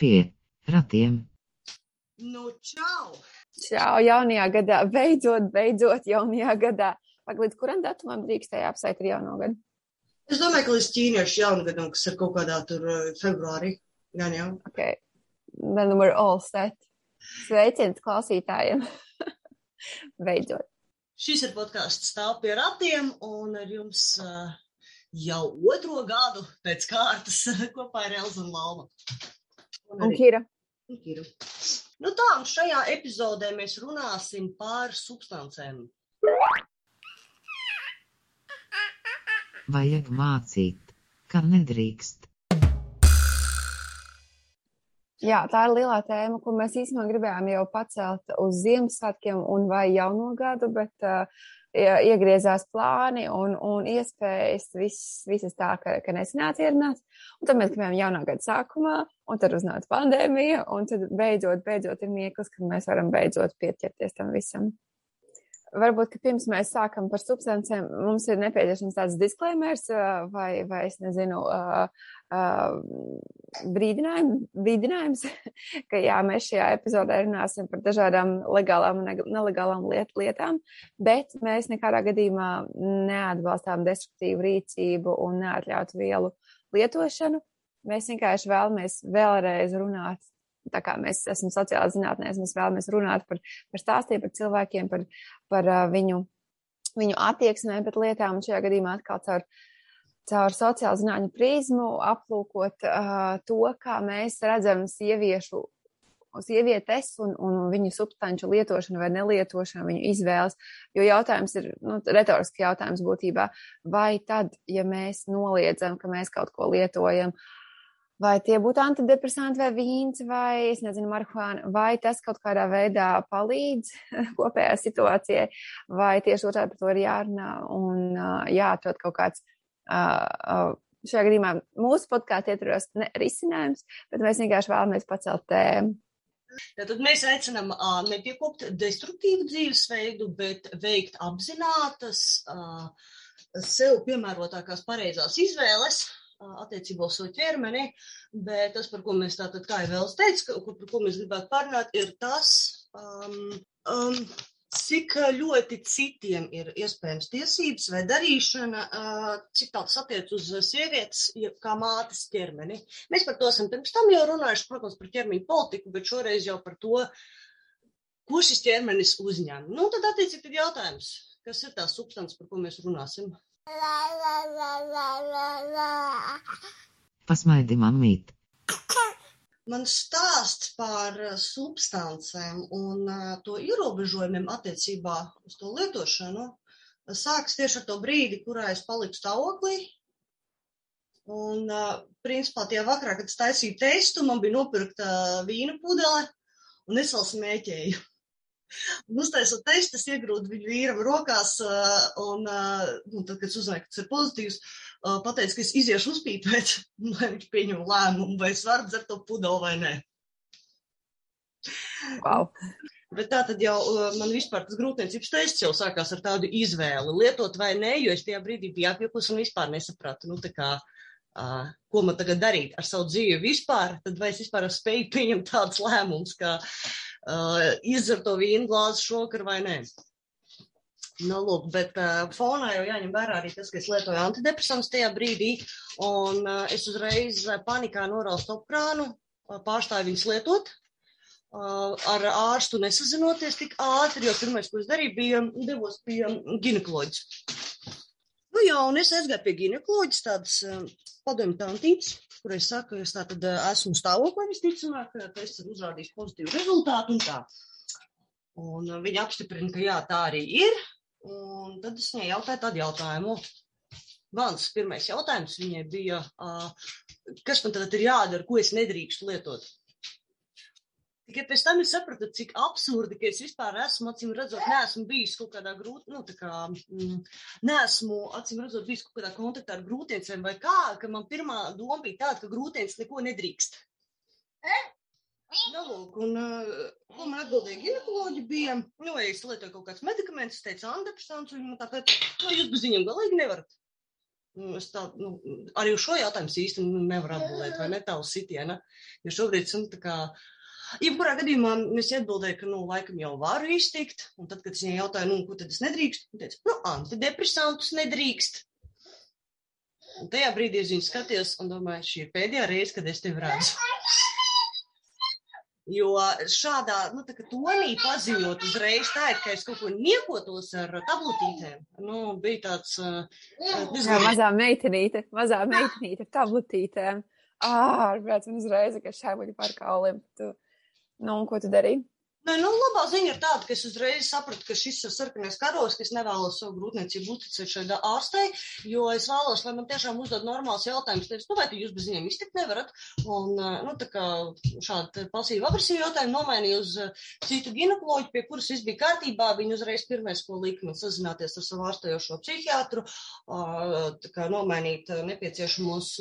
pie ratiem. Nu, čau! Čau, jaunajā gadā, beidzot, beidzot, jaunajā gadā. Pag, līdz kuram datumam drīkstēja apsveikt ar jauno gadu? Es domāju, ka līdz ķīniešu jaungadam, kas ir kaut kādā tur uh, februārī, gan jau. Ok, then we're all set. Sveiciens klausītājiem. beidzot. Šis ir podkāsts stāv pie ratiem, un ar jums uh, jau otro gadu pēc kārtas kopā ar Elzu un Lauma. Un Kira. Un Kiru. Nu tā, un šajā epizodē mēs runāsim par substancēm. Vajag mācīt, ka nedrīkst. Jā, tā ir lielā tēma, ko mēs īstenībā gribējām jau pacelt uz Ziemassvētkiem un vai jauno gadu, bet uh, iegriezās plāni un, un iespējas, viss, visas tā, ka, ka nesanāca ierunāts. Un tad mēs gribējām jaunā gada sākumā, un tad uznāca pandēmija, un tad beidzot, beidzot ir mieklis, ka mēs varam beidzot pieķerties tam visam varbūt, ka pirms mēs sākam par substancēm, mums ir nepieciešams tāds disklēmers vai, vai es nezinu, uh, uh, brīdinājum, brīdinājums, ka jā, mēs šajā epizodē runāsim par dažādām legālām un nelegālām liet, lietām, bet mēs nekādā gadījumā neatbalstām destruktīvu rīcību un neatļautu vielu lietošanu. Mēs vienkārši vēlamies vēlreiz runāt tā kā mēs esam sociālā zinātnēs, mēs vēlamies runāt par, par stāstiem, par cilvēkiem, par, par uh, viņu, viņu attieksmēm pret lietām, un šajā gadījumā atkal caur, caur sociālo zinātņu prizmu aplūkot uh, to, kā mēs redzam sieviešu sievietes un, un viņu substanču lietošanu vai nelietošanu, viņu izvēles. Jo jautājums ir nu, retorisks jautājums būtībā, vai tad, ja mēs noliedzam, ka mēs kaut ko lietojam, uh, vai tie būtu antidepresanti vai vīns vai, es nezinu, marihuāna, vai tas kaut kādā veidā palīdz kopējā situācijai, vai tieši otrādi par to ir jārunā un jāatrod kaut kāds. Šajā gadījumā mūsu podkāstā ietvaros risinājums, bet mēs vienkārši vēlamies pacelt tēmu. Tad mēs aicinām nepiekopt destruktīvu dzīvesveidu, bet veikt apzinātas, sev piemērotākās pareizās izvēles, attiecībā uz savu ķermeni, bet tas, par ko mēs tātad, kā jau Vēls teica, ka, par ko mēs gribētu parunāt, ir tas, um, um, cik ļoti citiem ir iespējams tiesības vai darīšana, cik tāds attiec uz sievietes, kā mātes ķermeni. Mēs par to esam pirms tam jau runājuši, protams, par ķermeņa politiku, bet šoreiz jau par to, ko šis ķermenis uzņem. Nu, tad attiecīgi tad jautājums, kas ir tā substance, par ko mēs runāsim? Pasmaidi, mammīt! Man stāsts par uh, substancēm un uh, to ierobežojumiem attiecībā uz to lietošanu sākas tieši ar to brīdi, kurā es paliku stāvoklī. Un, principā, tajā vakarā, kad es taisīju testu, man bija nopirkta vīna pudele, un es vēl smēķēju. Un uztaisot testu, es iegrūdu viņu vīram rokās, un, nu, tad, kad es uzzināju, ka tas ir pozitīvs, pateicu, ka es iziešu uzpīpēt, lai viņš pieņem lēmumu, vai es varu dzert to pudeli vai nē. Wow. Bet tā tad jau man vispār tas grūtniecības tests jau sākās ar tādu izvēli, lietot vai nē, jo es tajā brīdī biju apjukus un vispār nesapratu, nu, tā kā, uh, ko man tagad darīt ar savu dzīvi vispār, tad vai es vispār spēju pieņemt tādus lēmumus, kā uh, izdzer to vīnu glāzi šokar vai nē. Nu, lūk, bet uh, fonā jau jāņem vērā arī tas, ka es lietoju antidepresantus tajā brīdī, un uh, es uzreiz uh, panikā noraustu stopkrānu, uh, pārstāju viņus lietot, uh, ar ārstu nesazinoties tik ātri, jo pirmais, ko es darīju, bija devos pie ginekoloģis. Nu jā, un es aizgāju pie ginekoloģis, tādas uh, padomju tantītes, kurai saka, es tātad esmu stāvoklī visticamāk, tests ir uzrādījis pozitīvu rezultātu un tā. Un viņa apstiprina, ka jā, tā arī ir. Un tad es viņai jautāju tādu jautājumu. Mans pirmais jautājums viņai bija, kas man tad ir jādara, ko es nedrīkstu lietot? Tikai pēc tam es sapratu, cik absurdi, ka es vispār esmu, acīm redzot, neesmu bijis kaut kādā grūtā, nu, tā kā, mm, neesmu, acīm redzot, bijis kaut kādā kontaktā ar grūtiencēm vai kā, ka man pirmā doma bija tāda, ka grūtiens neko nedrīkst. Nu, lūk, un, ko man atbildēja ginekoloģi bija, nu, ja es lietoju kaut kāds medikamentus, teica antidepresants, un tāpēc, nu, jūs bez viņiem galīgi nevarat. Nu, es tā, nu, arī uz šo jautājumu īsti nevaru atbildēt, vai ne tālu sitiena. Jo šobrīd esmu tā kā Jebkurā gadījumā es atbildēju, ka, nu, laikam jau varu iztikt, un tad, kad es viņai jautāju, nu, ko tad es nedrīkstu, viņa teica, nu, antidepresantus nedrīkst. Un tajā brīdī es viņu skatījos un domāju, šī ir pēdējā reize, kad es tevi redzu. Jo šādā nu, tonī paziņot uzreiz, tā ir, ka es kaut ko niekotos ar tabletītēm. Nu, bija tāds uh, diezgan... Jā, mazā meitenīte, mazā meitenīte ar tabletītēm. Ārprāts, un uzreiz, ka šai muļu par kauliem. Tu Nu, un ko tu darīji? Nē, nu, labā ziņa ir tāda, ka es uzreiz sapratu, ka šis ir sarkanais karos, ka es nevēlos savu grūtniecību uzticēt šai ārstei, jo es vēlos, lai man tiešām uzdod normāls jautājums, nevis, nu, vai jūs bez viņiem iztikt nevarat. Un, nu, tā kā šādi pasīvi agresīvi jautājumi nomainīja uz citu ginekoloģu, pie kuras viss bija kārtībā. Viņi uzreiz pirmais, ko lika man sazināties ar savu ārstējošo psihiatru, tā kā nomainīt nepieciešamos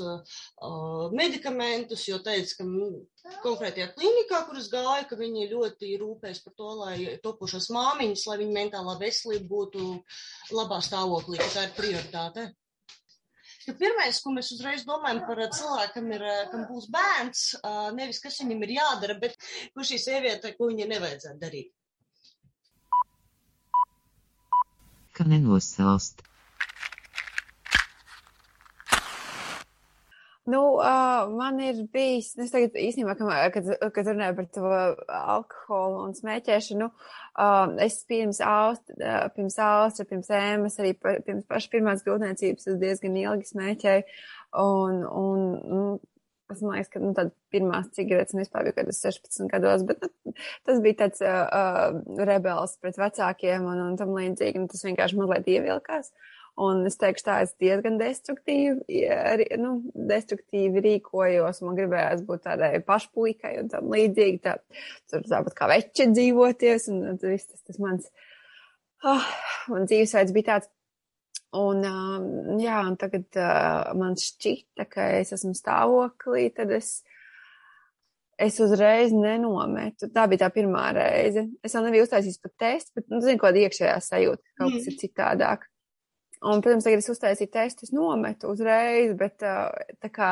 medikamentus, jo teica, ka nu, konkrētajā klinikā, kuras gāja, ka viņi ļoti rūpēs par to, lai topošās māmiņas, lai viņu mentālā veselība būtu labā stāvoklī, ka tā ir prioritāte. Jo pirmais, ko mēs uzreiz domājam par cilvēkam, ir, kam būs bērns, nevis kas viņam ir jādara, bet ko šī sieviete, ko viņai nevajadzētu darīt. Ka nenosalst. Nu, uh, man ir bijis, es tagad īstenībā, kad, kad runāju par to alkoholu un smēķēšanu, uh, es pirms austra, pirms austra, pirms ēmas, arī pirms paša pirmās grūtniecības es diezgan ilgi smēķēju. Un, un, nu, es liekas, ka, nu, tāda pirmās cigaretes vispār bija, kad es 16 gados, bet nu, tas bija tāds uh, rebels pret vecākiem un, un tam līdzīgi, un tas vienkārši mazliet ievilkās. Uh, Un es teikšu, tā es diezgan destruktīvi, nu, destruktīvi rīkojos. Man gribējās būt tādai pašpuikai un tam līdzīgi. Tā, tur tāpat kā veči dzīvoties. Un tas viss tas, tas mans, oh, man dzīvesveids bija tāds. Un, um, jā, un tagad uh, man šķita, ka es esmu stāvoklī, tad es, es uzreiz nenometu. Tā bija tā pirmā reize. Es vēl nebiju uztaisījis pat testu, bet, nu, zinu, kāda iekšējā sajūta, ka kaut kas ir citādāk. Un, protams, tagad es uztaisīju testus, nometu uzreiz, bet uh, tā kā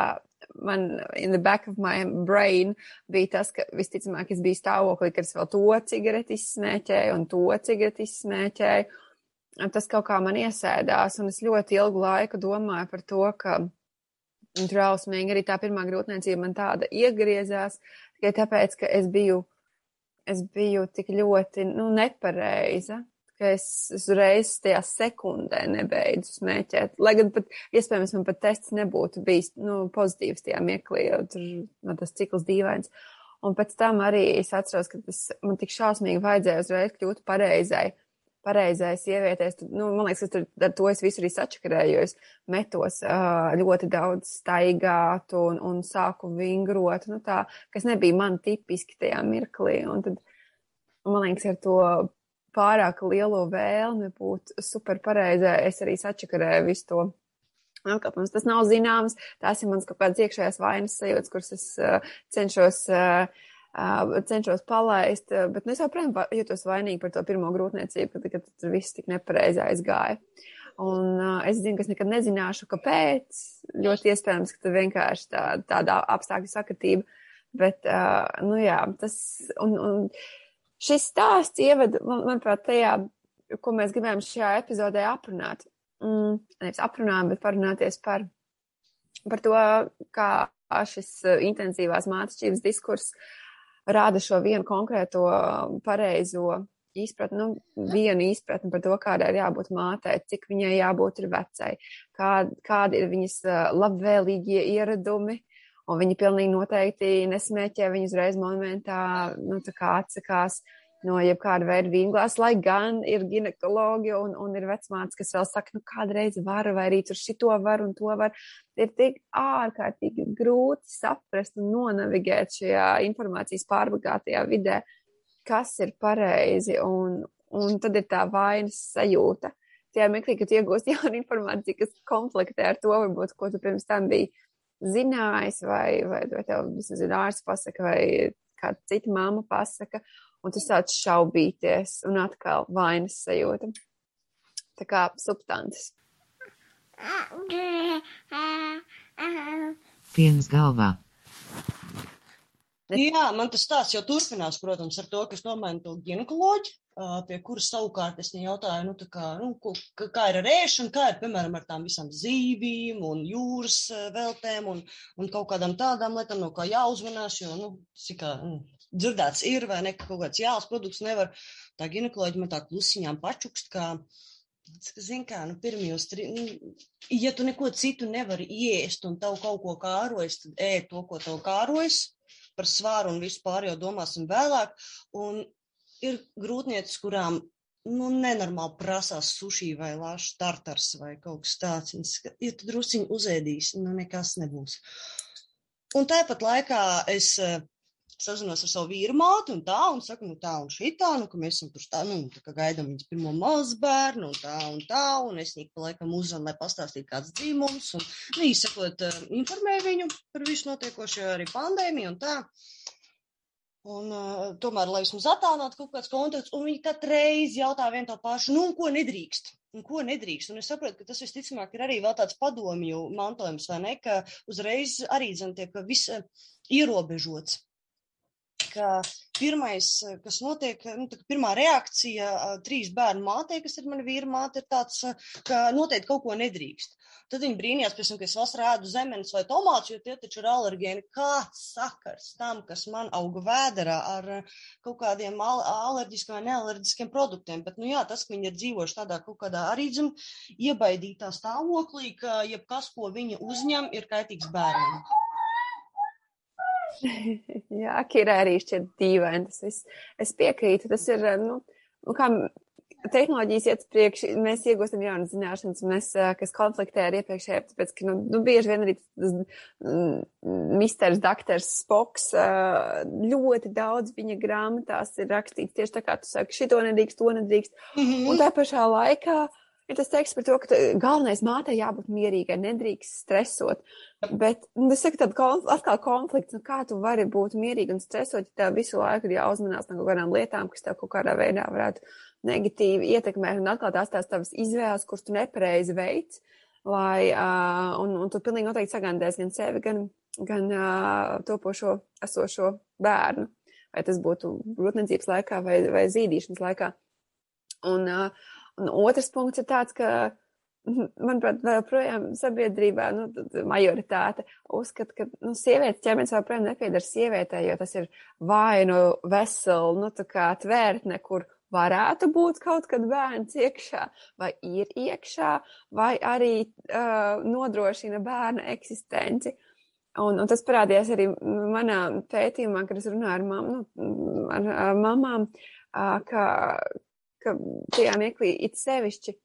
man in the back of my brain bija tas, ka visticamāk es biju stāvoklī, kad es vēl to cigareti izsmēķēju un to cigareti izsmēķēju. Tas kaut kā man iesēdās, un es ļoti ilgu laiku domāju par to, ka trausmīgi arī tā pirmā grūtniecība man tāda iegriezās, tikai tāpēc, ka es biju, es biju tik ļoti, nu, nepareiza ka es uzreiz tajā sekundē nebeidzu smēķēt. Lai gan pat, iespējams, man pat tests nebūtu bijis, nu, pozitīvs tajā mirklī, jo tur man tas cikls dīvains. Un pēc tam arī es atceros, ka tas man tik šausmīgi vajadzēja uzreiz kļūt pareizai, pareizai sievietēs. Nu, man liekas, ka tur, ar to es visu arī sačakarēju, jo es metos uh, ļoti daudz staigāt un, un sāku vingrot, nu tā, kas nebija man tipiski tajā mirklī. Un tad, man liekas, ar to pārāk lielo vēlmi būt super pareizai, es arī sačakarēju visu to. Kāpēc tas nav zināms, tās ir mans kaut kāds iekšējās vainas sajūtas, kuras es uh, cenšos, uh, uh, cenšos palaist, bet nu, es joprojām jūtos vainīgi par to pirmo grūtniecību, kad, kad tur viss tik nepareizi aizgāja. Un uh, es zinu, ka es nekad nezināšu, kāpēc. Ļoti iespējams, ka tur vienkārši tā, tāda apstākļu sakatība. Bet, uh, nu jā, tas, un, un Šis stāsts ievada, manuprāt, tajā, ko mēs gribējām šajā epizodē aprunāt. Mm, nevis aprunājam, bet parunāties par, par to, kā šis uh, intensīvās mācības diskurs rāda šo vienu konkrēto pareizo izpratni, nu, vienu izpratni par to, kādai ir jābūt mātei, cik viņai jābūt ir vecai, kā, kādi ir viņas uh, labvēlīgie ieradumi, un viņi pilnīgi noteikti nesmēķē, viņi uzreiz momentā, nu, tā kā atsakās no jebkāda veida vīnglās, lai gan ir ginekologi un, un ir vecmāts, kas vēl saka, nu, kādreiz var, vai arī tur šito var un to var. Ir tik ārkārtīgi grūti saprast un nonavigēt šajā informācijas pārbagātajā vidē, kas ir pareizi, un, un tad ir tā vainas sajūta. Tajā mirklī, kad iegūst jaunu informāciju, kas konfliktē ar to, varbūt, ko tu pirms tam biji zinājis, vai, vai, vai tev ir ārsts pasaka, vai kāda cita māma pasaka, un tu sāc šaubīties un atkal vainas sajūta. Tā kā substances. Piens galvā. Jā, man tas stāsts jau turpinās, protams, ar to, ka es nomainu to ginekoloģiju, pie kuras savukārt es viņai jautāju, nu, kā, nu, kā, kā ir ar ēšanu, kā ir, piemēram, ar tām visām zīvīm un jūras veltēm un, un kaut kādām tādām lietām, no kā jāuzmanās, jo, nu, cikā, nu, dzirdēts ir vai ne, ka kaut kāds jāls produkts nevar, tā ginekoloģija man tā klusiņām pačukst, kā, Zini, kā, nu, pirmajos, tri... nu, ja tu neko citu nevari iest un tev kaut ko kārojas, tad ēd to, ko tev kārojas par svāru un visu pārējo domāsim vēlāk. Un ir grūtniecis, kurām nu, nenormāli prasās suši vai lāšu tartars vai kaut kas tāds. Viņas, ja tu drusciņi uzēdīsi, nu nekas nebūs. Un tāpat laikā es sazinos ar savu vīru māti un tā, un saka, nu tā un šitā, nu, ka mēs esam tur tā, nu, tā kā gaidām viņas pirmo mazbērnu un tā un tā, un es viņai pa laikam uzzvanu, lai pastāstītu kāds dzīvums, un, nu, īsakot, informēju viņu par visu notiekošo arī pandēmiju un tā. Un, uh, tomēr, lai vismaz attālinātu kaut kāds kontakts, un viņi katru reizi jautā vienu to pašu, nu, ko nedrīkst. Un ko nedrīkst? Un es saprotu, ka tas visticamāk ir arī vēl tāds padomju mantojums, vai ne, ka uzreiz arī, zin, tiek viss ierobežots ka pirmais, kas notiek, nu, tā, pirmā reakcija trīs bērnu mātei, kas ir mana vīra māte, ir tāds, ka noteikti kaut ko nedrīkst. Tad viņi brīnījās, pēc tam, ka es vasarā ēdu zemenes vai tomātus, jo tie taču ir alergēni. Kāds sakars tam, kas man auga vēderā ar kaut kādiem al alerģiskiem vai nealerģiskiem produktiem. Bet, nu jā, tas, ka viņi ir dzīvojuši tādā kaut kādā arī dzim iebaidītā stāvoklī, ka jebkas, ko viņi uzņem, ir kaitīgs bērnam. Jā, Kira arī šķiet dīvaini tas viss. Es piekrītu, tas ir, nu, nu kā tehnoloģijas iet priekš, mēs iegūstam jaunas zināšanas, mēs, kas konfliktē ar iepriekšējiem, tāpēc, ka, nu, nu bieži vien arī tas mm, misters, doktors Spoks, ļoti daudz viņa grāmatās ir rakstīts tieši tā kā tu saki, šito nedrīkst, to nedrīkst. Mm -hmm. Un tā pašā laikā ir tas teksts par to, ka galvenais mātei jābūt mierīgai, nedrīkst stresot. Bet, nu, es saku, tad konf atkal konflikts, nu, kā tu vari būt mierīgi un stresot, ja tev visu laiku ir jāuzmanās no kaut kādām lietām, kas tev kaut kādā veidā varētu negatīvi ietekmēt, un atkal tās tās tavas izvēles, kuras tu nepareizi veids, lai, uh, un, un tu pilnīgi noteikti sagandēs gan sevi, gan, gan uh, topošo esošo bērnu, vai tas būtu grūtniecības laikā vai, vai zīdīšanas laikā. Un, uh, Un otrs punkts ir tāds, ka, manuprāt, joprojām sabiedrībā nu, majoritāte uzskata, ka nu, sievietes ķermenis joprojām nepiedara sievietei, jo tas ir vai nu vesela, nu, tā kā tvērtne, kur varētu būt kaut kad bērns iekšā, vai ir iekšā, vai arī uh, nodrošina bērna eksistenci. Un, un tas parādījās arī manā pētījumā, kad es runāju ar, mam, nu, ar, ar mamām, uh, ka, ka tajā mirklī it sevišķi,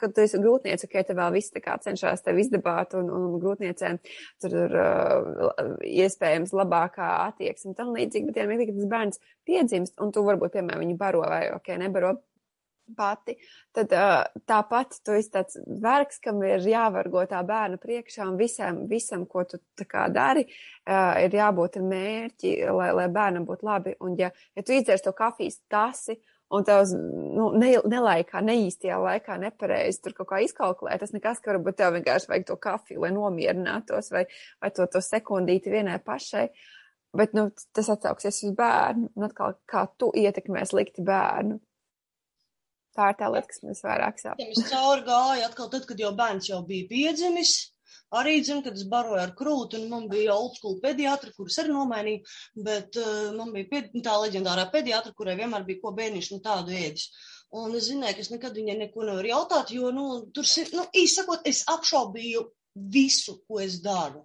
kad tu esi grūtniece, ka te vēl viss tā kā cenšas tevi izdabāt un, un grūtniecēm tur ir uh, iespējams labākā attieksme tam līdzīgi, bet tajā mirklī, kad tas bērns piedzimst un tu varbūt, piemēram, viņu baro vai, ok, nebaro pati, tad uh, tāpat tu esi tāds vergs, kam ir jāvargo tā bērna priekšā un visam, visam ko tu tā kā dari, uh, ir jābūt mērķi, lai, lai bērnam būtu labi. Un ja, ja tu izdzers to kafijas tasi un tavs nu, ne, nelaikā, neīstajā laikā nepareizi tur kaut kā izkalkulē, tas nekas, ka varbūt tev vienkārši vajag to kafiju, lai nomierinātos vai, vai to, to sekundīti vienai pašai. Bet, nu, tas atsauksies uz bērnu, un atkal, kā tu ietekmē slikti bērnu. Tā ir tā lieta, kas man visvairāk sāp. Es cauri gāju atkal tad, kad jau bērns jau bija piedzimis, arī dzinu, kad es baroju ar krūti, un man bija old school pediatra, kuras arī nomainīju, bet uh, man bija ped, tā leģendārā pediatra, kurai vienmēr bija ko bērniņš nu tādu ēdis. Un es zināju, ka es nekad viņai neko nevaru jautāt, jo, nu, tur, nu, īsakot, es apšaubīju visu, ko es daru.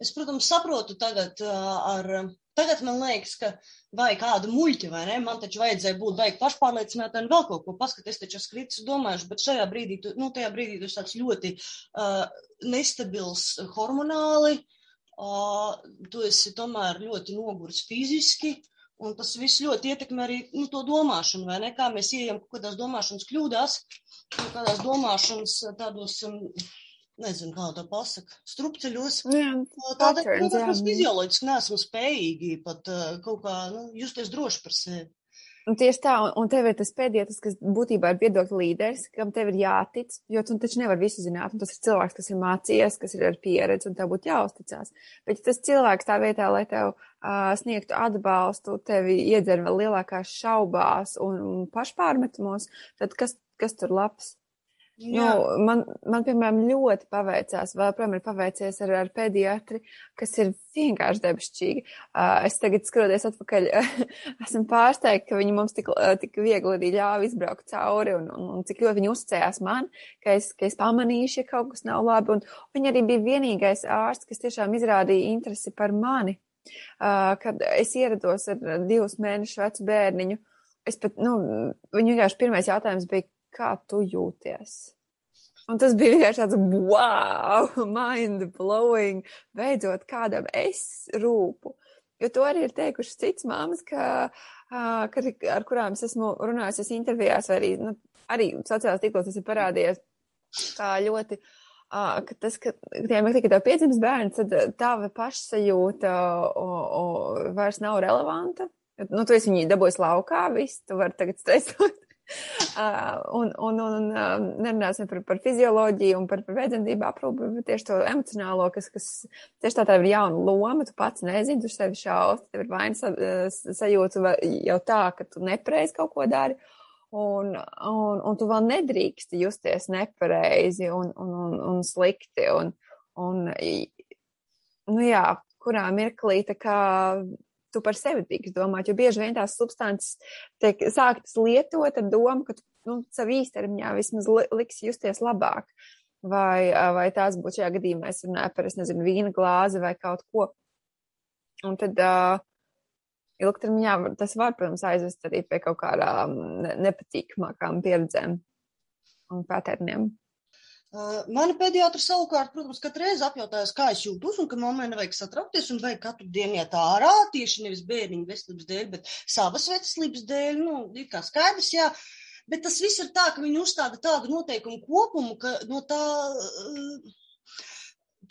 Es, protams, saprotu tagad uh, ar Tagad man liekas, ka vajag kādu muļķi, vai ne? Man taču vajadzēja būt vajag pašpārliecinātai un vēl kaut ko paskatīties, taču es kritis domājuši, bet šajā brīdī, tu, nu, tajā brīdī tu esi tāds ļoti uh, nestabils hormonāli, uh, tu esi tomēr ļoti nogurs fiziski, un tas viss ļoti ietekmē arī, nu, to domāšanu, vai ne? Kā mēs ieejam kaut kādās domāšanas kļūdās, kaut kādās domāšanas tādos. Um, nezinu, kā to pasaka, strupceļos. Jā, Tādēļ, nu, mēs fizioloģiski neesam spējīgi pat uh, kaut kā, nu, justies droši par sevi. Un tieši tā, un, un tev ir tas pēdējais, kas būtībā ir viedokļa līderis, kam tev ir jātic, jo tu taču nevar visu zināt, un tas ir cilvēks, kas ir mācījies, kas ir ar pieredzi, un tev būtu jāuzticās. Bet tas cilvēks tā vietā, lai tev uh, sniegtu atbalstu, tevi iedzer vēl lielākās šaubās un, un pašpārmetumos, tad kas, kas tur labs? Nu, man, man, piemēram, ļoti paveicās, vēl, protams, ir paveicies ar, ar pediatri, kas ir vienkārši debesšķīgi. Uh, es tagad skroties atpakaļ, esmu pārsteigta, ka viņi mums tik, tik viegli arī ļāva izbraukt cauri un, un, un cik ļoti viņi uzticējās man, ka es, ka es pamanīšu, ja kaut kas nav labi. Un viņi arī bija vienīgais ārsts, kas tiešām izrādīja interesi par mani. Uh, kad es ierados ar divus mēnešus vecu bērniņu, es pat, nu, viņu vienkārši pirmais jautājums bija, kā tu jūties? Un tas bija vienkārši tāds wow, mind blowing, beidzot kādam es rūpu. Jo to arī ir teikušas cits māmas, ka, ka, ar kurām es esmu runājusies intervijās, vai arī, nu, arī sociālās tīklos tas ir parādījies, kā ļoti, ka tas, ka tiem tikai tev piedzimis bērns, tad tava pašsajūta o, o, vairs nav relevanta. Nu, tu esi viņu dabūjis laukā, viss, tu vari tagad stresot. Un, un, un nerunāsim par, par fizioloģiju un par, par veidzendību aprūpi, bet tieši to emocionālo, kas, kas tieši tā tā ir jauna loma, tu pats nezini, tu sevi šaust, tev ir vainas sajūta jau tā, ka tu nepareizi kaut ko dari. Un, un, un tu vēl nedrīksti justies nepareizi un, un, un, un slikti. Un, un, nu jā, kurā mirklī tā kā tu par sevi drīkst domāt, jo bieži vien tās substances tiek sāktas lietot ar domu, ka tu nu, savu īstermiņā vismaz li liks justies labāk. Vai, vai tās būtu šajā gadījumā, es runāju par, es nezinu, vīna glāzi vai kaut ko. Un tad uh, ilgtermiņā tas var, protams, aizvest arī pie kaut kādām nepatīkamākām pieredzēm un patērniem. Mana pediatra savukārt, protams, katru reizi apjautājās, kā es jūtos, un ka mammai nevajag satraukties, un vajag katru dienu iet ārā, tieši nevis bērniņa veselības dēļ, bet savas veselības dēļ, nu, ir kā skaidrs, jā. Bet tas viss ir tā, ka viņi uzstāda tādu noteikumu kopumu, ka no tā.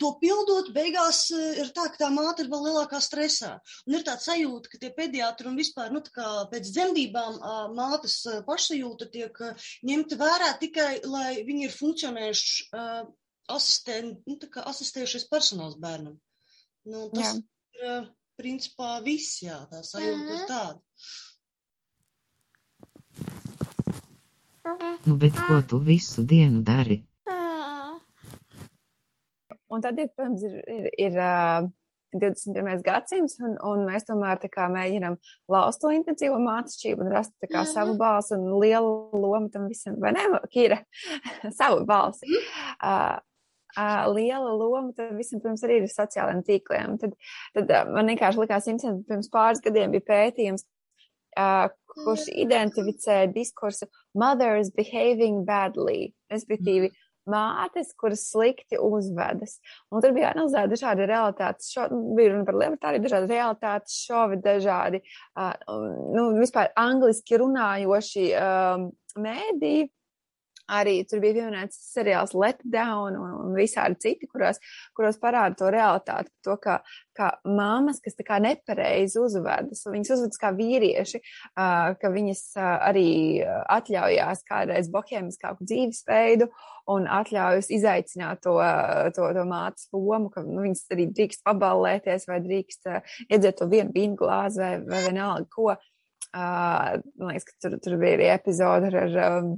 To pildot, beigās eh, ir tā, ka tā māte ir vēl lielākā stresā. Un ir tāds sajūta, ka tie pediatri un vispār, nu, tā kā pēc dzemdībām mātes pašsajūta tiek ņemta vērā tikai, lai viņi ir funkcionējuši asistenti, nu, tā kā asistējušies personāls bērnam. Nu, tas jā. ir, principā, viss, jā, tā sajūta ir tāda. Nu, bet ko tu visu dienu dari? Un tad, ir, protams, ir, ir, ir uh, 21. gadsimts, un, un mēs tomēr kā mēģinam laust to intensīvo mācību un rast kā mm. savu balsi un lielu lomu tam visam, vai ne, Kira? savu balsi. Uh, uh, liela loma tam visam, protams, arī ir sociālajiem tīkliem. Tad, tad uh, man vienkārši likās interesanti, pirms pāris gadiem bija pētījums, uh, kurš identificē diskursu mothers behaving badly, respektīvi. Mm mātes, kuras slikti uzvedas. Un tur bija analizēta dažādi realitātes šovi, nu, bija runa par libertāri, dažādi realitātes šovi, dažādi, uh, nu, vispār angliski runājoši um, mēdī. Arī tur bija pieminēts seriāls Letdown un, un visādi citi, kuros, kuros parāda to realitāti, to, ka, ka mammas, kas tā kā nepareizi uzvedas, viņas uzvedas kā vīrieši, uh, ka viņas uh, arī atļaujās kādreiz bohēmiskāku dzīvesveidu un atļaujas izaicināt to, to, to mātes lomu, ka nu, viņas arī drīkst paballēties vai drīkst uh, iedzert to vienu vīnu glāzi vai, vai vienalga ko. Uh, man liekas, ka tur, tur bija arī epizode ar um,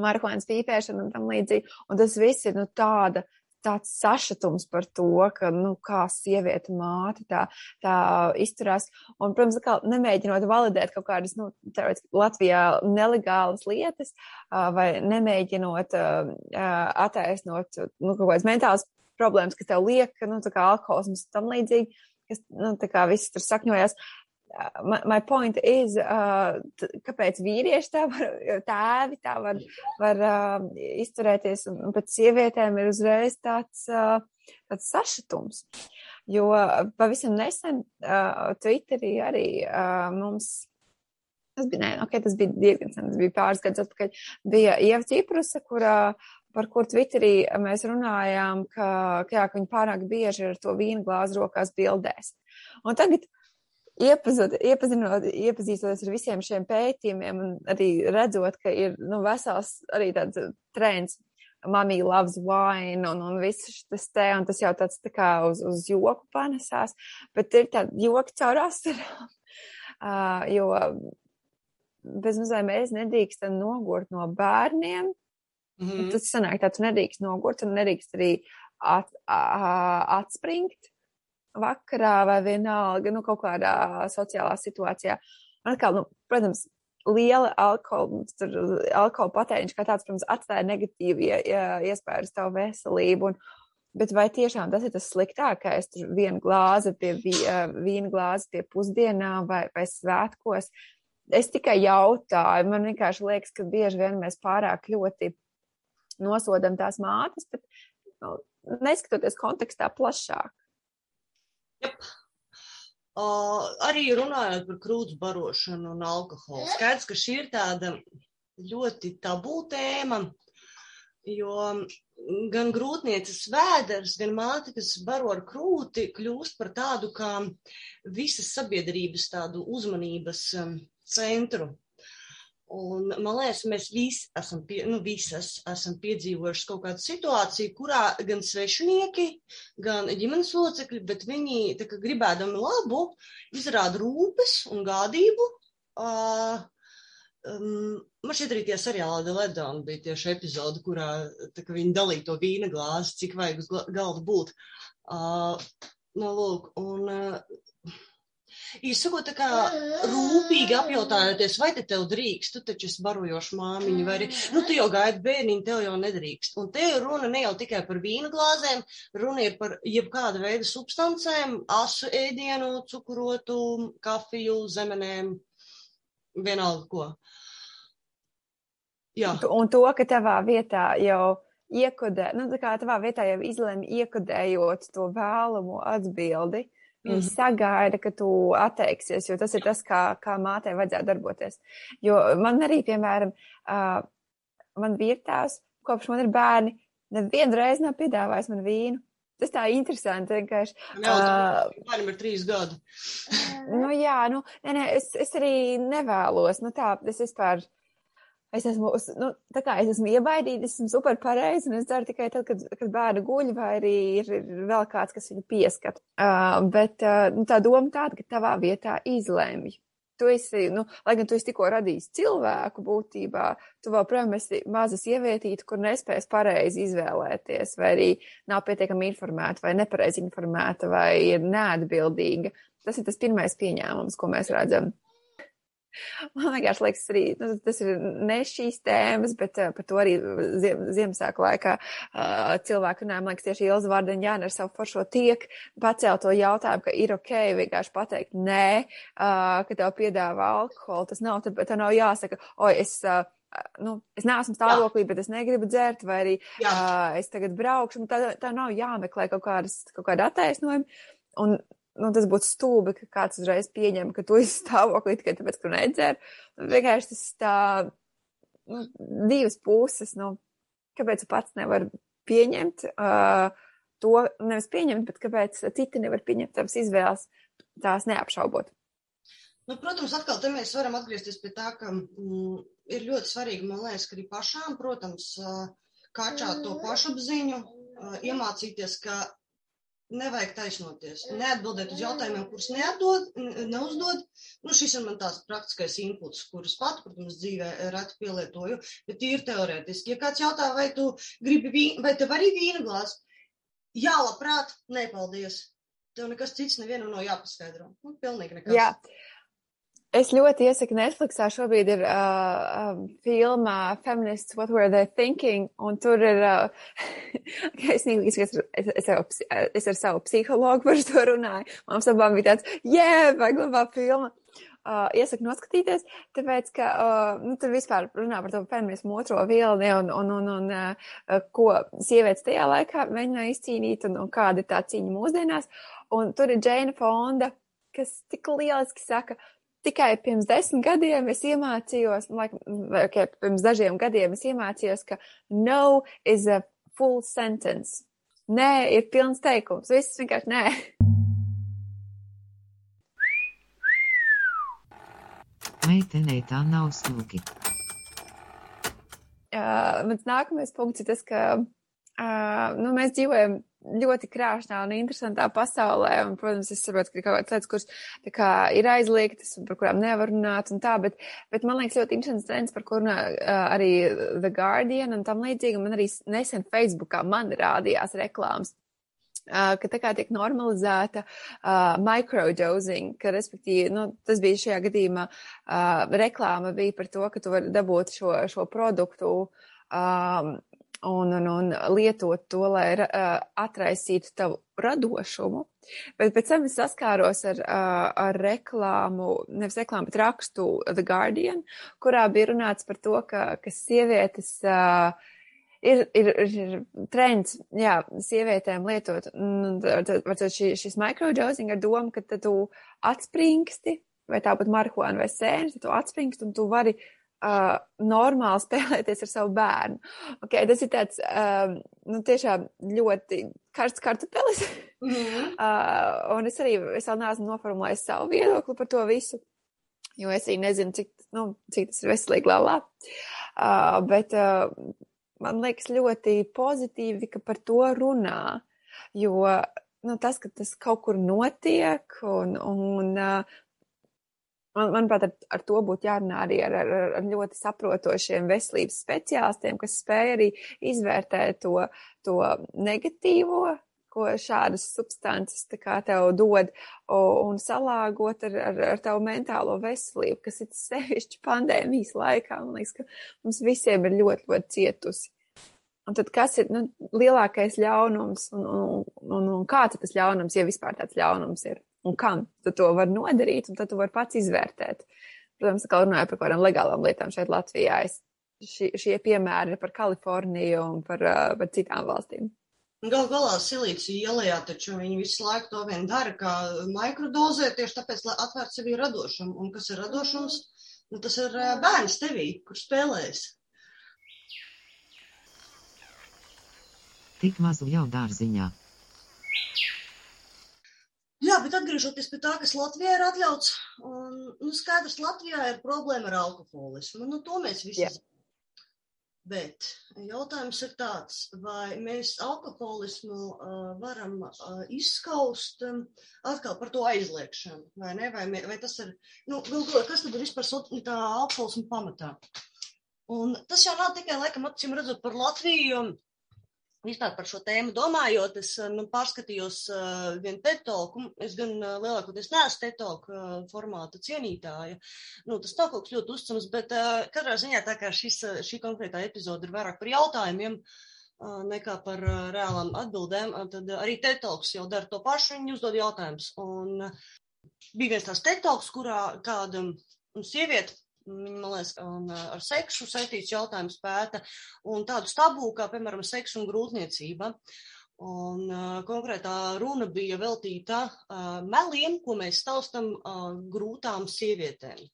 marihuānas pīpēšanu un tam līdzīgi. Un tas viss ir nu, tāda tāds sašutums par to, ka, nu, kā sieviete māte tā, tā izturās. Un, protams, kā nemēģinot validēt kaut kādas, nu, teorētiski Latvijā nelegālas lietas, vai nemēģinot attaisnot, nu, kaut kādas mentālas problēmas, kas tev liek, nu, tā kā alkoholisms tam līdzīgi, kas, nu, tā kā viss tur sakņojas my, my point is, uh, kāpēc vīrieši tā var, tēvi tā var, var uh, izturēties, un, un pēc sievietēm ir uzreiz tāds, uh, tāds sašutums. Jo pavisam nesen uh, Twitterī arī uh, mums. Tas bija, nē, okay, tas bija diezgan sen, tas bija pāris gadus atpakaļ. Bija Ieva Ķiprusa, kurā, par kur Twitterī mēs runājām, ka, ka, jā, ka viņa pārāk bieži ar to vīnu glāzi rokās bildēs. Un tagad iepazot, iepazinot, iepazīstoties ar visiem šiem pētījumiem un arī redzot, ka ir nu, vesels arī tāds trends. Mamī loves wine un, un viss šis te, un tas jau tāds tā kā uz, uz joku panesās, bet ir tāda joka caur asarām, uh, jo bez mazliet mēs nedrīkstam nogurt no bērniem. Mm -hmm. Tas sanāk, tā tu nedrīkst nogurt un nedrīkst arī at, uh, atspringt vakarā vai vienalga, nu, kaut kādā sociālā situācijā. Un atkal, nu, protams, liela alkohola, alkohola patēriņš kā tāds, protams, atstāja negatīvu iespēju uz tavu veselību. Un, bet vai tiešām tas ir tas sliktākais? Tur viena glāze pie vīna glāze pie pusdienām vai, vai svētkos. Es tikai jautāju, man vienkārši liekas, ka bieži vien mēs pārāk ļoti nosodam tās mātes, bet nu, neskatoties kontekstā plašāk. Yep. Uh, arī runājot par krūts barošanu un alkoholu. Skaidrs, ka šī ir tāda ļoti tabū tēma, jo gan grūtnieces vēders, gan māte, kas baro ar krūti, kļūst par tādu kā visas sabiedrības tādu uzmanības centru. Un, man liekas, mēs visi esam, pie, nu, visas esam piedzīvojuši kaut kādu situāciju, kurā gan svešinieki, gan ģimenes locekļi, bet viņi gribēdami labu, izrāda rūpes un gādību. Uh, um, man šķiet, arī tie seriāli Ledona bija tieši epizodi, kurā tā, viņi dalīja to vīna glāzi, cik vajag uz galda būt. Uh, no, lūk, un, uh, Īsakot, tā kā rūpīgi apjautājoties, vai te tev drīkst, tu taču esi barojoša māmiņa, vai arī, nu, tu jau gaidi bērniņu, tev jau nedrīkst. Un te runa ne jau tikai par vīna glāzēm, runa ir par jebkāda veida substancēm, asu ēdienu, cukurotu, kafiju, zemenēm, vienalga ko. Jā. Un to, ka tavā vietā jau iekodē, nu, tā kā tavā vietā jau izlēma iekodējot to vēlamo atbildi, Viņi mm. sagaida, ka tu atteiksies, jo tas ir tas, kā, kā mātei vajadzētu darboties. Jo man arī, piemēram, uh, man vīrtās, kopš man ir bērni, nevienu reizi nav piedāvājis man vīnu. Tas tā interesanti, vienkārši. Jā, uh, bērnam ir trīs gadi. nu jā, nu, nē, nē, es, es arī nevēlos, nu tā, es vispār Es esmu, nu, tā kā es esmu iebaidīta, es esmu super pareizi, un es daru tikai tad, kad, kad bērnu guļ, vai arī ir, ir vēl kāds, kas viņu pieskat. Uh, bet uh, nu, tā doma tāda, ka tavā vietā izlēmj. Tu esi, nu, lai gan tu esi tikko radījis cilvēku būtībā, tu protams, esi maza sievietīte, kur nespējas pareizi izvēlēties, vai arī nav pietiekami informēta, vai nepareizi informēta, vai ir neatbildīga. Tas ir tas pirmais pieņēmums, ko mēs redzam. Man vienkārši liekas, arī nu, tas ir ne šīs tēmas, bet uh, par to arī ziem, Ziemassvētku laikā uh, cilvēku runāja. Man liekas, tieši Ilza Vārdaņāna ar savu foršo tiek pacēl to jautājumu, ka ir ok vienkārši pateikt nē, uh, ka tev piedāvā alkoholu. Tas nav, tad tev nav jāsaka, oi, es. Uh, nu, es neesmu stāvoklī, Jā. bet es negribu dzert, vai arī Jā. uh, es tagad braukšu. Tā, tā nav jāmeklē kaut, kādas, kaut kāda attaisnojuma. Un nu, tas būtu stulbi, ka kāds uzreiz pieņem, ka tu esi stāvoklī tikai tāpēc, ka nedzer. Vienkārši tas tā, nu, divas puses, nu, kāpēc tu pats nevar pieņemt uh, to, nevis pieņemt, bet kāpēc citi nevar pieņemt tavas izvēles, tās neapšaubot. Nu, protams, atkal te mēs varam atgriezties pie tā, ka mm, ir ļoti svarīgi, man liekas, ka arī pašām, protams, uh, kāčāt to pašapziņu, uh, iemācīties, ka nevajag taisnoties, neatbildēt uz jautājumiem, kurus neatdod, neuzdod. Nu, šis ir man tās praktiskais inputs, kurus pat, protams, dzīvē reti pielietoju, bet ir teorētiski. Ja kāds jautā, vai tu gribi vīnu, vai tev arī vīna glāzi? Jā, labprāt, nepaldies. Tev nekas cits nevienam nav jāpaskaidro. Nu, pilnīgi nekas. Jā. Es ļoti iesaku Netflixā šobrīd ir uh, um, filma Feminists What Were They Thinking, un tur ir, uh, es, es, es, es, es ar savu psihologu par to runāju, mums abām bija tāds, jē, yeah, vajag labā filma. Uh, iesaku noskatīties, tāpēc, ka uh, nu, tur vispār runā par to feminismu otro vilni un, un, un, un uh, ko sievietes tajā laikā mēģināja izcīnīt un, un kāda ir tā cīņa mūsdienās. Un tur ir Džēna Fonda, kas tik lieliski saka, tikai pirms desmit gadiem es iemācījos, like, okay, pirms dažiem gadiem es iemācījos, ka no is a full sentence. Nē, ir pilns teikums. Viss vienkārši nē. Meitenei tā nav smuki. Uh, mans nākamais punkts ir tas, ka uh, nu, mēs dzīvojam ļoti krāšņā un interesantā pasaulē, un, protams, es saprotu, ka ir kaut kādas lietas, kuras kā, ir aizliegtas un par kurām nevar runāt un tā, bet, bet man liekas ļoti interesants trends, par kur runā uh, arī The Guardian un tam līdzīgi, man arī nesen Facebookā man rādījās reklāmas Uh, ka tā kā tiek normalizēta uh, microdosing, ka respektīvi, nu, tas bija šajā gadījumā, uh, reklāma bija par to, ka tu vari dabūt šo, šo produktu um, un, un, un lietot to, lai uh, atraisītu tavu radošumu. Bet pēc tam es saskāros ar, uh, ar reklāmu, nevis reklāmu, bet rakstu The Guardian, kurā bija runāts par to, ka, ka sievietes uh, ir, ir, ir trends, jā, sievietēm lietot, varbūt šī, šis microdosing ar domu, ka tu atspringsti, vai tāpat marihuāna vai sēnes, tu atspringsti un tu vari uh, normāli spēlēties ar savu bērnu. Okay, tas ir tāds, um, nu, tiešām ļoti karsts kartupelis. Mm -hmm. uh, un es arī, es vēl neesmu noformulējis savu viedokli par to visu, jo es arī nezinu, cik, nu, cik tas ir veselīgi lēlā. Uh, bet uh, man liekas ļoti pozitīvi, ka par to runā, jo nu, tas, ka tas kaut kur notiek un, un man, manuprāt, ar, ar to būtu jārunā arī ar, ar, ar ļoti saprotošiem veselības speciālistiem, kas spēj arī izvērtēt to, to negatīvo ko šādas substances tev dod, un salāgot ar, ar, ar tavu mentālo veselību, kas ir sevišķi pandēmijas laikā. Man liekas, ka mums visiem ir ļoti, ļoti cietusi. Un tad kas ir nu, lielākais ļaunums un, un, un, un kāds ir tas ļaunums, ja vispār tāds ļaunums ir? Un kam tu to var nodarīt, un tad tu vari pats izvērtēt. Protams, kā runāju par kādām legālām lietām šeit Latvijā, es, šie, šie piemēri par Kaliforniju un par, par citām valstīm. Gal galā silīcija ielējā, taču viņi visu laiku to vien dara, kā mikrodozē, tieši tāpēc, lai atvērtu sevi radošumu. Un kas ir radošums? Nu, tas ir bērns tevī, kurš spēlējas. Tik mazu jau dārziņā. Jā, bet atgriežoties pie tā, kas Latvijā ir atļauts, un, nu, skaidrs, Latvijā ir problēma ar alkoholismu. Nu, to mēs visi zinām. Bet jautājums ir tāds, vai mēs alkoholismu uh, varam uh, izskaust um, atkal par to aizliekšanu, vai ne? Vai, mē, vai tas ir, nu, galvā, kas tad ir vispār tā alkoholismu pamatā? Un tas jau nav tikai, laikam, acīm redzot par Latviju, Vispār par šo tēmu domājot, es nu, pārskatījos uh, vienu tetoku. Es gan uh, lielākoties neesmu tetoku uh, formāta cienītāja. Nu, tas nav kaut kas ļoti uzticams, bet uh, katrā ziņā tā kā šis, šī konkrētā epizode ir vairāk par jautājumiem uh, nekā par uh, reālām atbildēm, uh, tad uh, arī tetoks jau dara to pašu, viņi uzdod jautājumus. Un uh, bija viens tās tetoks, kurā kāda sieviete Viņa, man liekas, un, ar seksu saistīts jautājums pēta, un tādus tabū, kā, piemēram, seksu un grūtniecība. Un uh, konkrētā runa bija veltīta uh, meliem, ko mēs taustam uh, grūtām sievietēm.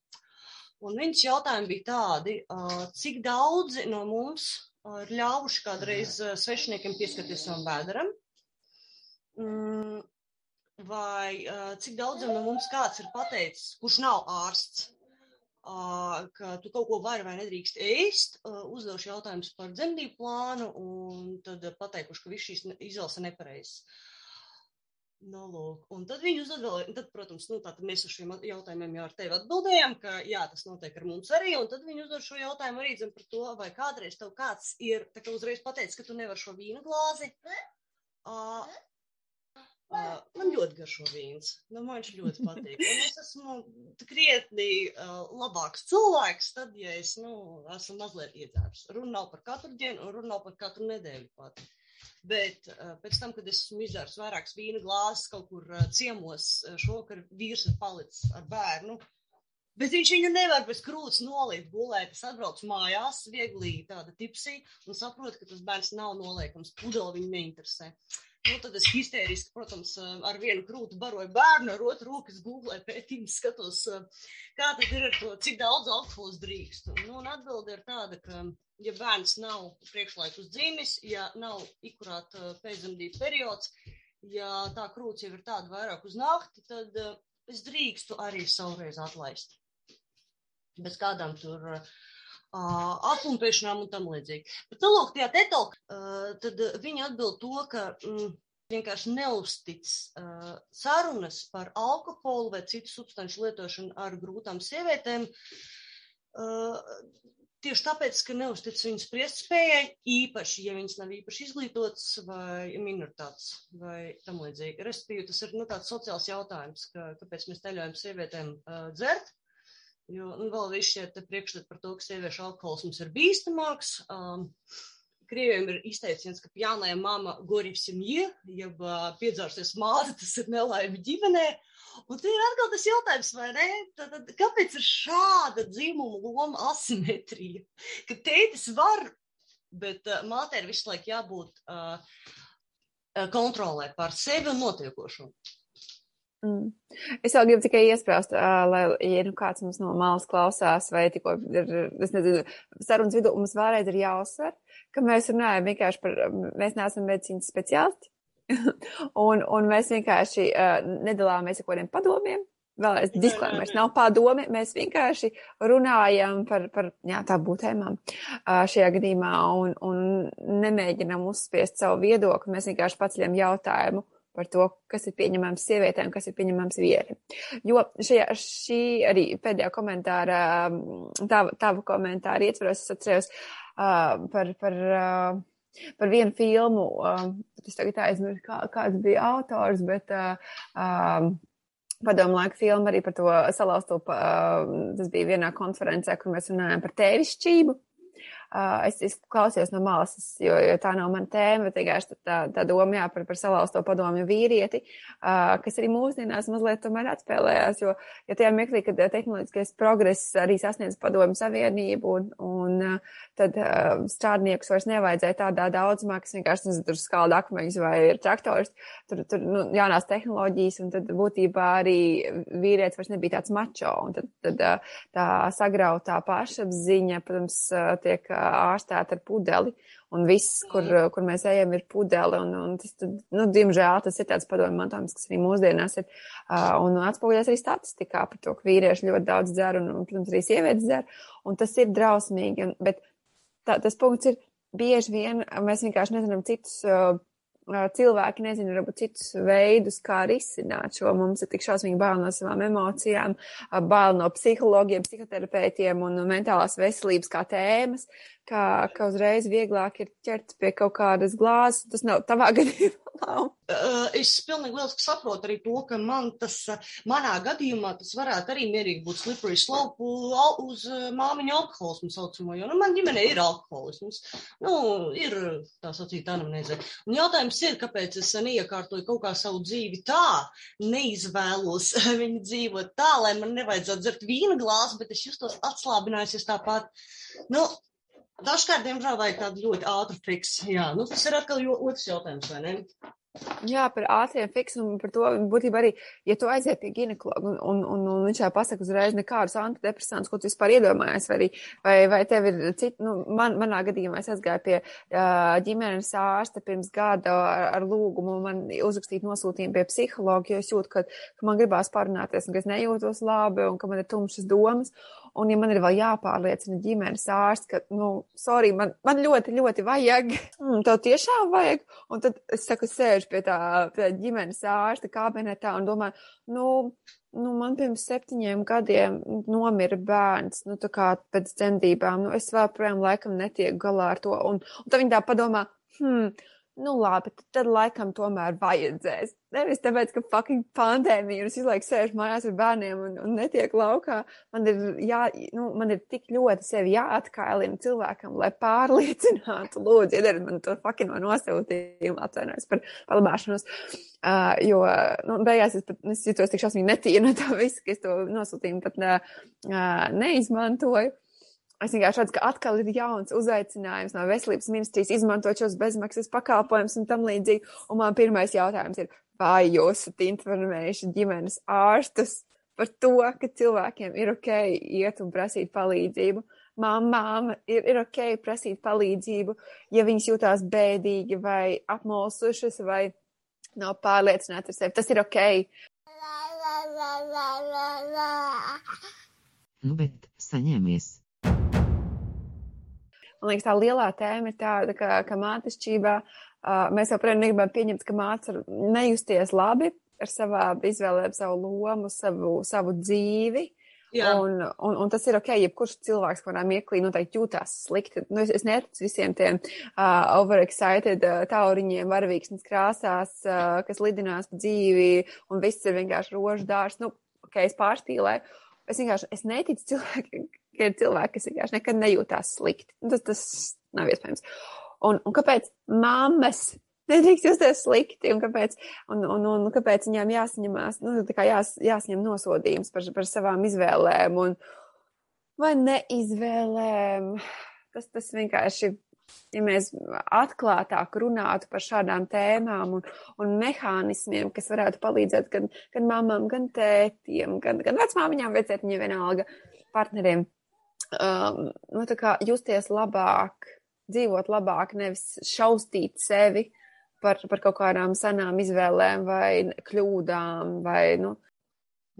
Un viņas jautājumi bija tādi, uh, cik daudzi no mums uh, ir ļāvuši kādreiz uh, svešiniekiem pieskarties savam vēderam, mm, vai uh, cik daudziem no mums kāds ir pateicis, kurš nav ārsts, ka tu kaut ko vari vai nedrīkst ēst, uzdevuši jautājumus par dzemdību plānu un tad pateikuši, ka viss šīs izvēles ir nepareizas. Nu, lūk. Un tad viņi uzdod vēl, tad, protams, nu, tātad mēs uz šiem jautājumiem jau ar tevi atbildējām, ka jā, tas notiek ar mums arī, un tad viņi uzdod šo jautājumu arī dzem par to, vai kādreiz tev kāds ir, tā kā uzreiz pateicis, ka tu nevar šo vīnu glāzi. Uh, Uh, man ļoti garšo vīns. Nu, man viņš ļoti patīk. Un es esmu krietni uh, labāks cilvēks, tad, ja es nu, esmu mazliet iedzērs. Runa nav par katru dienu, un runa nav par katru nedēļu pat. Bet uh, pēc tam, kad es esmu izdzēris vairākas vīna glāzes kaut kur uh, ciemos, uh, šovakar vīrs ir palicis ar bērnu. Bet viņš viņu nevar bez krūts nolikt gulēt. Es atbraucu mājās, viegli tāda tipsī, un saprotu, ka tas bērns nav noliekams. Pudeli viņu neinteresē. Uh, Nu, tad es histēriski, protams, ar vienu krūtu baroju bērnu, ar otru roku googlēju pētījumus, skatos, kā tad ir ar to, cik daudz alkohols drīkst. Nu, un atbilde ir tāda, ka, ja bērns nav priekšlaikus dzīvis, ja nav ikurāt pēcdzemdību periods, ja tā krūts jau ir tāda vairāk uz nakti, tad es drīkstu arī savreiz atlaist. bez kādām tur uh, atpumpēšanām un tam līdzīgi. Bet, nu, lūk, tajā tetok, uh, tad viņi atbild to, ka mm, vienkārši neuztic uh, sarunas par alkoholu vai citu substanču lietošanu ar grūtām sievietēm. Uh, tieši tāpēc, ka neuztic viņu spriestspējai, īpaši, ja viņas nav īpaši izglītotas vai minoritātes vai tam līdzīgi. Respektīvi, tas ir nu, tāds sociāls jautājums, ka, kāpēc mēs teļojam sievietēm uh, dzert. Jo nu, vēl viss šie priekšstati par to, ka sieviešu alkoholisms ir bīstamāks. Um, Krieviem ir izteiciens, ka pjānajā mama gorīv simjie, jeb uh, piedzārsies māte, tas ir nelaime ģimenē. Un te ir atkal tas jautājums, vai ne? Tad, tad, kāpēc ir šāda dzimuma loma asimetrija? Ka tētis var, bet uh, mātei ir visu laiku jābūt uh, kontrolē pār sevi un notiekošo. Mm. Es vēl gribu tikai iesprāst, lai, ja nu kāds mums no malas klausās, vai tikko ir, es nezinu, sarunas vidū mums vēlreiz ir jāuzsver, ka mēs runājam vienkārši par, mēs neesam medicīnas speciālisti, un, un mēs vienkārši uh, nedalāmies ar kādiem padomiem. Vēlreiz disklēmers nav padomi, mēs vienkārši runājam par, par jā, tābu tēmām uh, šajā gadījumā un, un nemēģinam uzspiest savu viedokli, mēs vienkārši paceļam jautājumu par to, kas ir pieņemams sievietēm, kas ir pieņemams vīriem. Jo šajā, šī arī pēdējā komentāra, tava, tava komentāra ietvaros, es atceros uh, par, par, uh, par vienu filmu, uh, es tagad aizmirsu, kā, kāds bija autors, bet uh, um, padomu laika filmu arī par to salauzto, uh, tas bija vienā konferencē, kur mēs runājām par tēvišķību. Uh, es, es klausījos no malas, jo, jo tā nav mana tēma, bet vienkārši tā, tā doma jā, par, par salauzto padomju vīrieti, uh, kas arī mūsdienās mazliet tomēr atspēlējās, jo, jo tajā mirklī, kad tehnoloģiskais progress arī sasniedz padomju savienību un, un uh, tad uh, strādniekus vairs nevajadzēja tādā daudzumā, kas vienkārši, nezinu, tur skalda akmeņus vai ir traktors, tur, tur nu, jaunās tehnoloģijas, un tad būtībā arī vīrietis vairs nebija tāds mačo, un tad, tad uh, tā sagrautā pašapziņa, protams, uh, tiek ārstēta ar pudeli, un viss, kur, kur mēs ejam, ir pudeli, un, un tas, tad, nu, diemžēl, tas ir tāds padomju mantojums, kas arī mūsdienās ir, un atspoguļās arī statistikā par to, ka vīrieši ļoti daudz dzer, un, un protams, arī sievietes dzer, un tas ir drausmīgi, un, bet tā, tas punkts ir bieži vien, mēs vienkārši nezinām citus. Uh, cilvēki nezina varbūt citus veidus, kā risināt šo. Mums ir tik šausmīgi bail no savām emocijām, bail no psihologiem, psihoterapeitiem un mentālās veselības kā tēmas, ka, ka uzreiz vieglāk ir ķert pie kaut kādas glāzes. Tas nav tavā gadījumā. Uh, es pilnīgi lieliski saprotu arī to, ka man tas, manā gadījumā tas varētu arī mierīgi būt slippery slope uz māmiņu alkoholismu saucamo, jo nu, man ģimenē ir alkoholisms. Nu, ir tā sacīt anamnēzē. Un jautājums ir, kāpēc es neiekārtoju kaut kā savu dzīvi tā, neizvēlos viņu dzīvot tā, lai man nevajadzētu dzert vīna glāzi, bet es justos atslābinājusies tāpat. Nu, Dažkārt, diemžēl, vajag tādu ļoti ātru fiksu. Jā, nu, tas ir atkal otrs jautājums, vai ne? Jā, par ātriem fiksiem un par to būtībā arī, ja tu aiziet pie ginekologa un, un, un, un viņš jau pasaka uzreiz nekādus antidepresantus, ko tu vispār iedomājies, vai, arī, vai, vai tev ir citi, nu, man, manā gadījumā es aizgāju pie uh, ģimenes ārsta pirms gada ar, ar lūgumu man uzrakstīt nosūtījumu pie psihologa, jo es jūtu, ka, ka man gribās parunāties un ka es nejūtos labi un ka man ir tumšas domas. Un, ja man ir vēl jāpārliecina ģimenes ārsts, ka, nu, sorry, man, man ļoti, ļoti vajag, mm, tev tiešām vajag, un tad es saku, sēžu pie tā, pie tā ģimenes ārsta kabinetā un domāju, nu, nu, man pirms septiņiem gadiem nomira bērns, nu, tā kā pēc dzemdībām, nu, es vēl projām laikam netieku galā ar to, un, un tad viņi tā padomā, hmm, nu labi, tad, laikam tomēr vajadzēs. Nevis tāpēc, ka fucking pandēmija un es visu laiku sēžu mājās ar bērniem un, un netiek laukā. Man ir, jā, nu, man ir tik ļoti sevi jāatkailina cilvēkam, lai pārliecinātu, lūdzu, iedariet man to fucking no nosūtījumu, atvainojos par palabāšanos. Uh, jo, nu, beigās es pat, es jutos tik šausmīgi netīri no tā visa, ka es to nosūtījumu pat uh, neizmantoju. Es vienkārši redzu, ka atkal ir jauns uzaicinājums no veselības ministrijas izmantot šos bezmaksas pakalpojumus un tam līdzīgi. Un man pirmais jautājums ir, vai jūs esat informējuši ģimenes ārstus par to, ka cilvēkiem ir ok iet un prasīt palīdzību? Māmām ir, ir ok prasīt palīdzību, ja viņas jūtās bēdīgi vai apmulsušas vai nav pārliecināti ar sevi. Tas ir ok. Nu, bet Saņemies. Man liekas, tā lielā tēma ir tāda, ka, ka mātešķībā uh, mēs joprojām negribam pieņemt, ka māca var nejusties labi ar savā izvēlēm, savu lomu, savu, savu dzīvi. Jā. Un, un, un tas ir ok, jebkurš cilvēks, kurā mirklī noteikti jūtās slikti. Nu, es, es neticu visiem tiem uh, overexcited uh, tauriņiem, varavīksnes krāsās, uh, kas lidinās pa dzīvi, un viss ir vienkārši rožu dārs. Nu, ok, es pārstīlēju. Es vienkārši, es neticu cilvēkiem, ir cilvēki, kas vienkārši nekad nejūtās slikti. Tas, tas nav iespējams. Un, un kāpēc mammas nedrīkst justies slikti, un kāpēc, un, un, un, kāpēc viņām jāsaņemās, nu, tā kā jās, jāsaņem nosodījums par, par savām izvēlēm un vai neizvēlēm. Tas, tas vienkārši, ja mēs atklātāk runātu par šādām tēmām un, un mehānismiem, kas varētu palīdzēt gan, gan mamām, gan tētiem, gan, gan vecmāmiņām, vecētiņiem vienalga partneriem, um, nu, justies labāk, dzīvot labāk, nevis šaustīt sevi, par, par kaut kādām senām izvēlēm vai kļūdām. Vai, nu.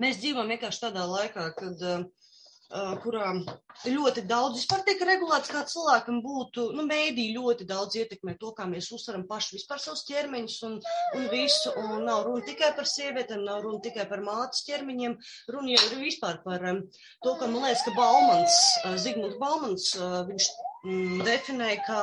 Mēs dzīvojam vienkārši tādā laikā, kad. Uh, kurā ļoti daudz vispār tiek regulēts, kā cilvēkam būtu, nu, mēdī ļoti daudz ietekmē to, kā mēs uztveram paši vispār savus ķermeņus un, un visu, un nav runa tikai par sievietēm, nav runa tikai par mātes ķermeņiem, runa jau ir vispār par to, ka man liekas, ka Baumans, Zigmunds Baumans, viņš mm, definēja, ka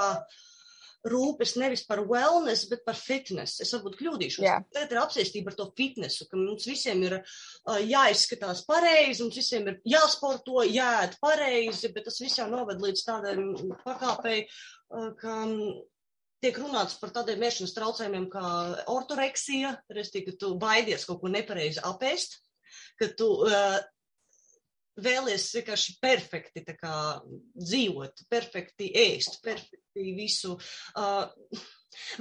rūpes nevis par wellness, bet par fitness. Es varbūt kļūdīšos. Yeah. Tagad ir apsēstība ar to fitnessu, ka mums visiem ir uh, jāizskatās pareizi, mums visiem ir jāsporto, jāēd pareizi, bet tas viss jau noved līdz tādai pakāpei, uh, ka tiek runāts par tādiem ēšanas traucējumiem kā ortoreksija, restīvi, ka tu baidies kaut ko nepareizi apēst, ka tu uh, vēlies vienkārši perfekti kā, dzīvot, perfekti ēst, perfekti visu. Uh,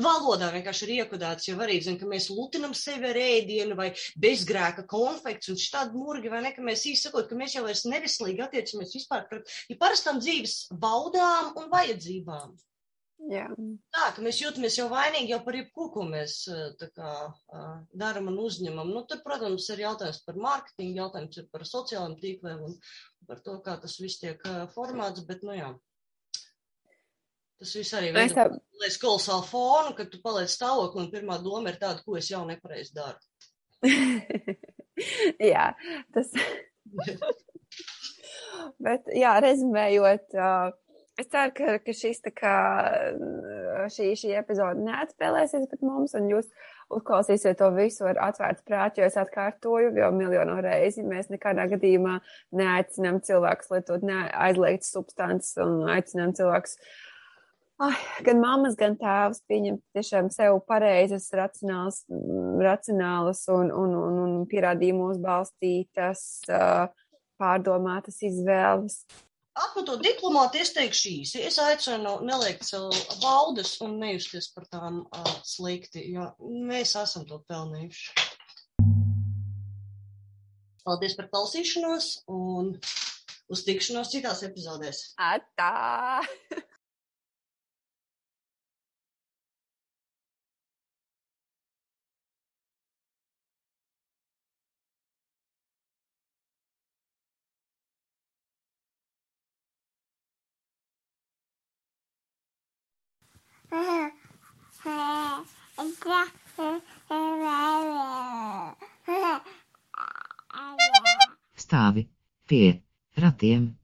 Valodā vienkārši ir iekodēts, jo arī zina, ka mēs lutinam sevi ar ēdienu vai bezgrēka konfekts un šādi murgi, vai ne, ka mēs īsti sakot, ka mēs jau vairs neveselīgi attiecamies vispār pret ja parastām dzīves baudām un vajadzībām. Jā. Tā, ka mēs jūtamies jau vainīgi jau par jebko, ko mēs kā, darām un uzņemam. Nu, tur, protams, ir jautājums par mārketingu, jautājums ir par sociālajiem tīkliem un par to, kā tas viss tiek formāts, bet, nu jā. Tas viss arī veido tā... kolosālu fonu, kad tu paliec stāvokli un pirmā doma ir tāda, ko es jau nepareizi daru. jā, tas. bet, jā, rezumējot. Uh, Es ceru, ka, ka šis kā šī, šī epizode neatspēlēsies pret mums, un jūs uzklausīsiet to visu ar atvērtu prātu, jo es atkārtoju jau miljonu reizi. Mēs nekādā gadījumā neaicinām cilvēkus lietot aizliegtas substances un aicinām cilvēkus. Ai, gan mammas, gan tēvs pieņemt tiešām sev pareizas, racionālas, racionālas un, un, un, un pierādījumos balstītas, pārdomātas izvēles. Atmetot diplomātu, es teikšu īsi. Es aicinu neliekt sev baudas un nejusties par tām uh, slikti, jo mēs esam to pelnījuši. Paldies par klausīšanos un uz tikšanos citās epizodēs. Atā! Stāvi pie ratiem.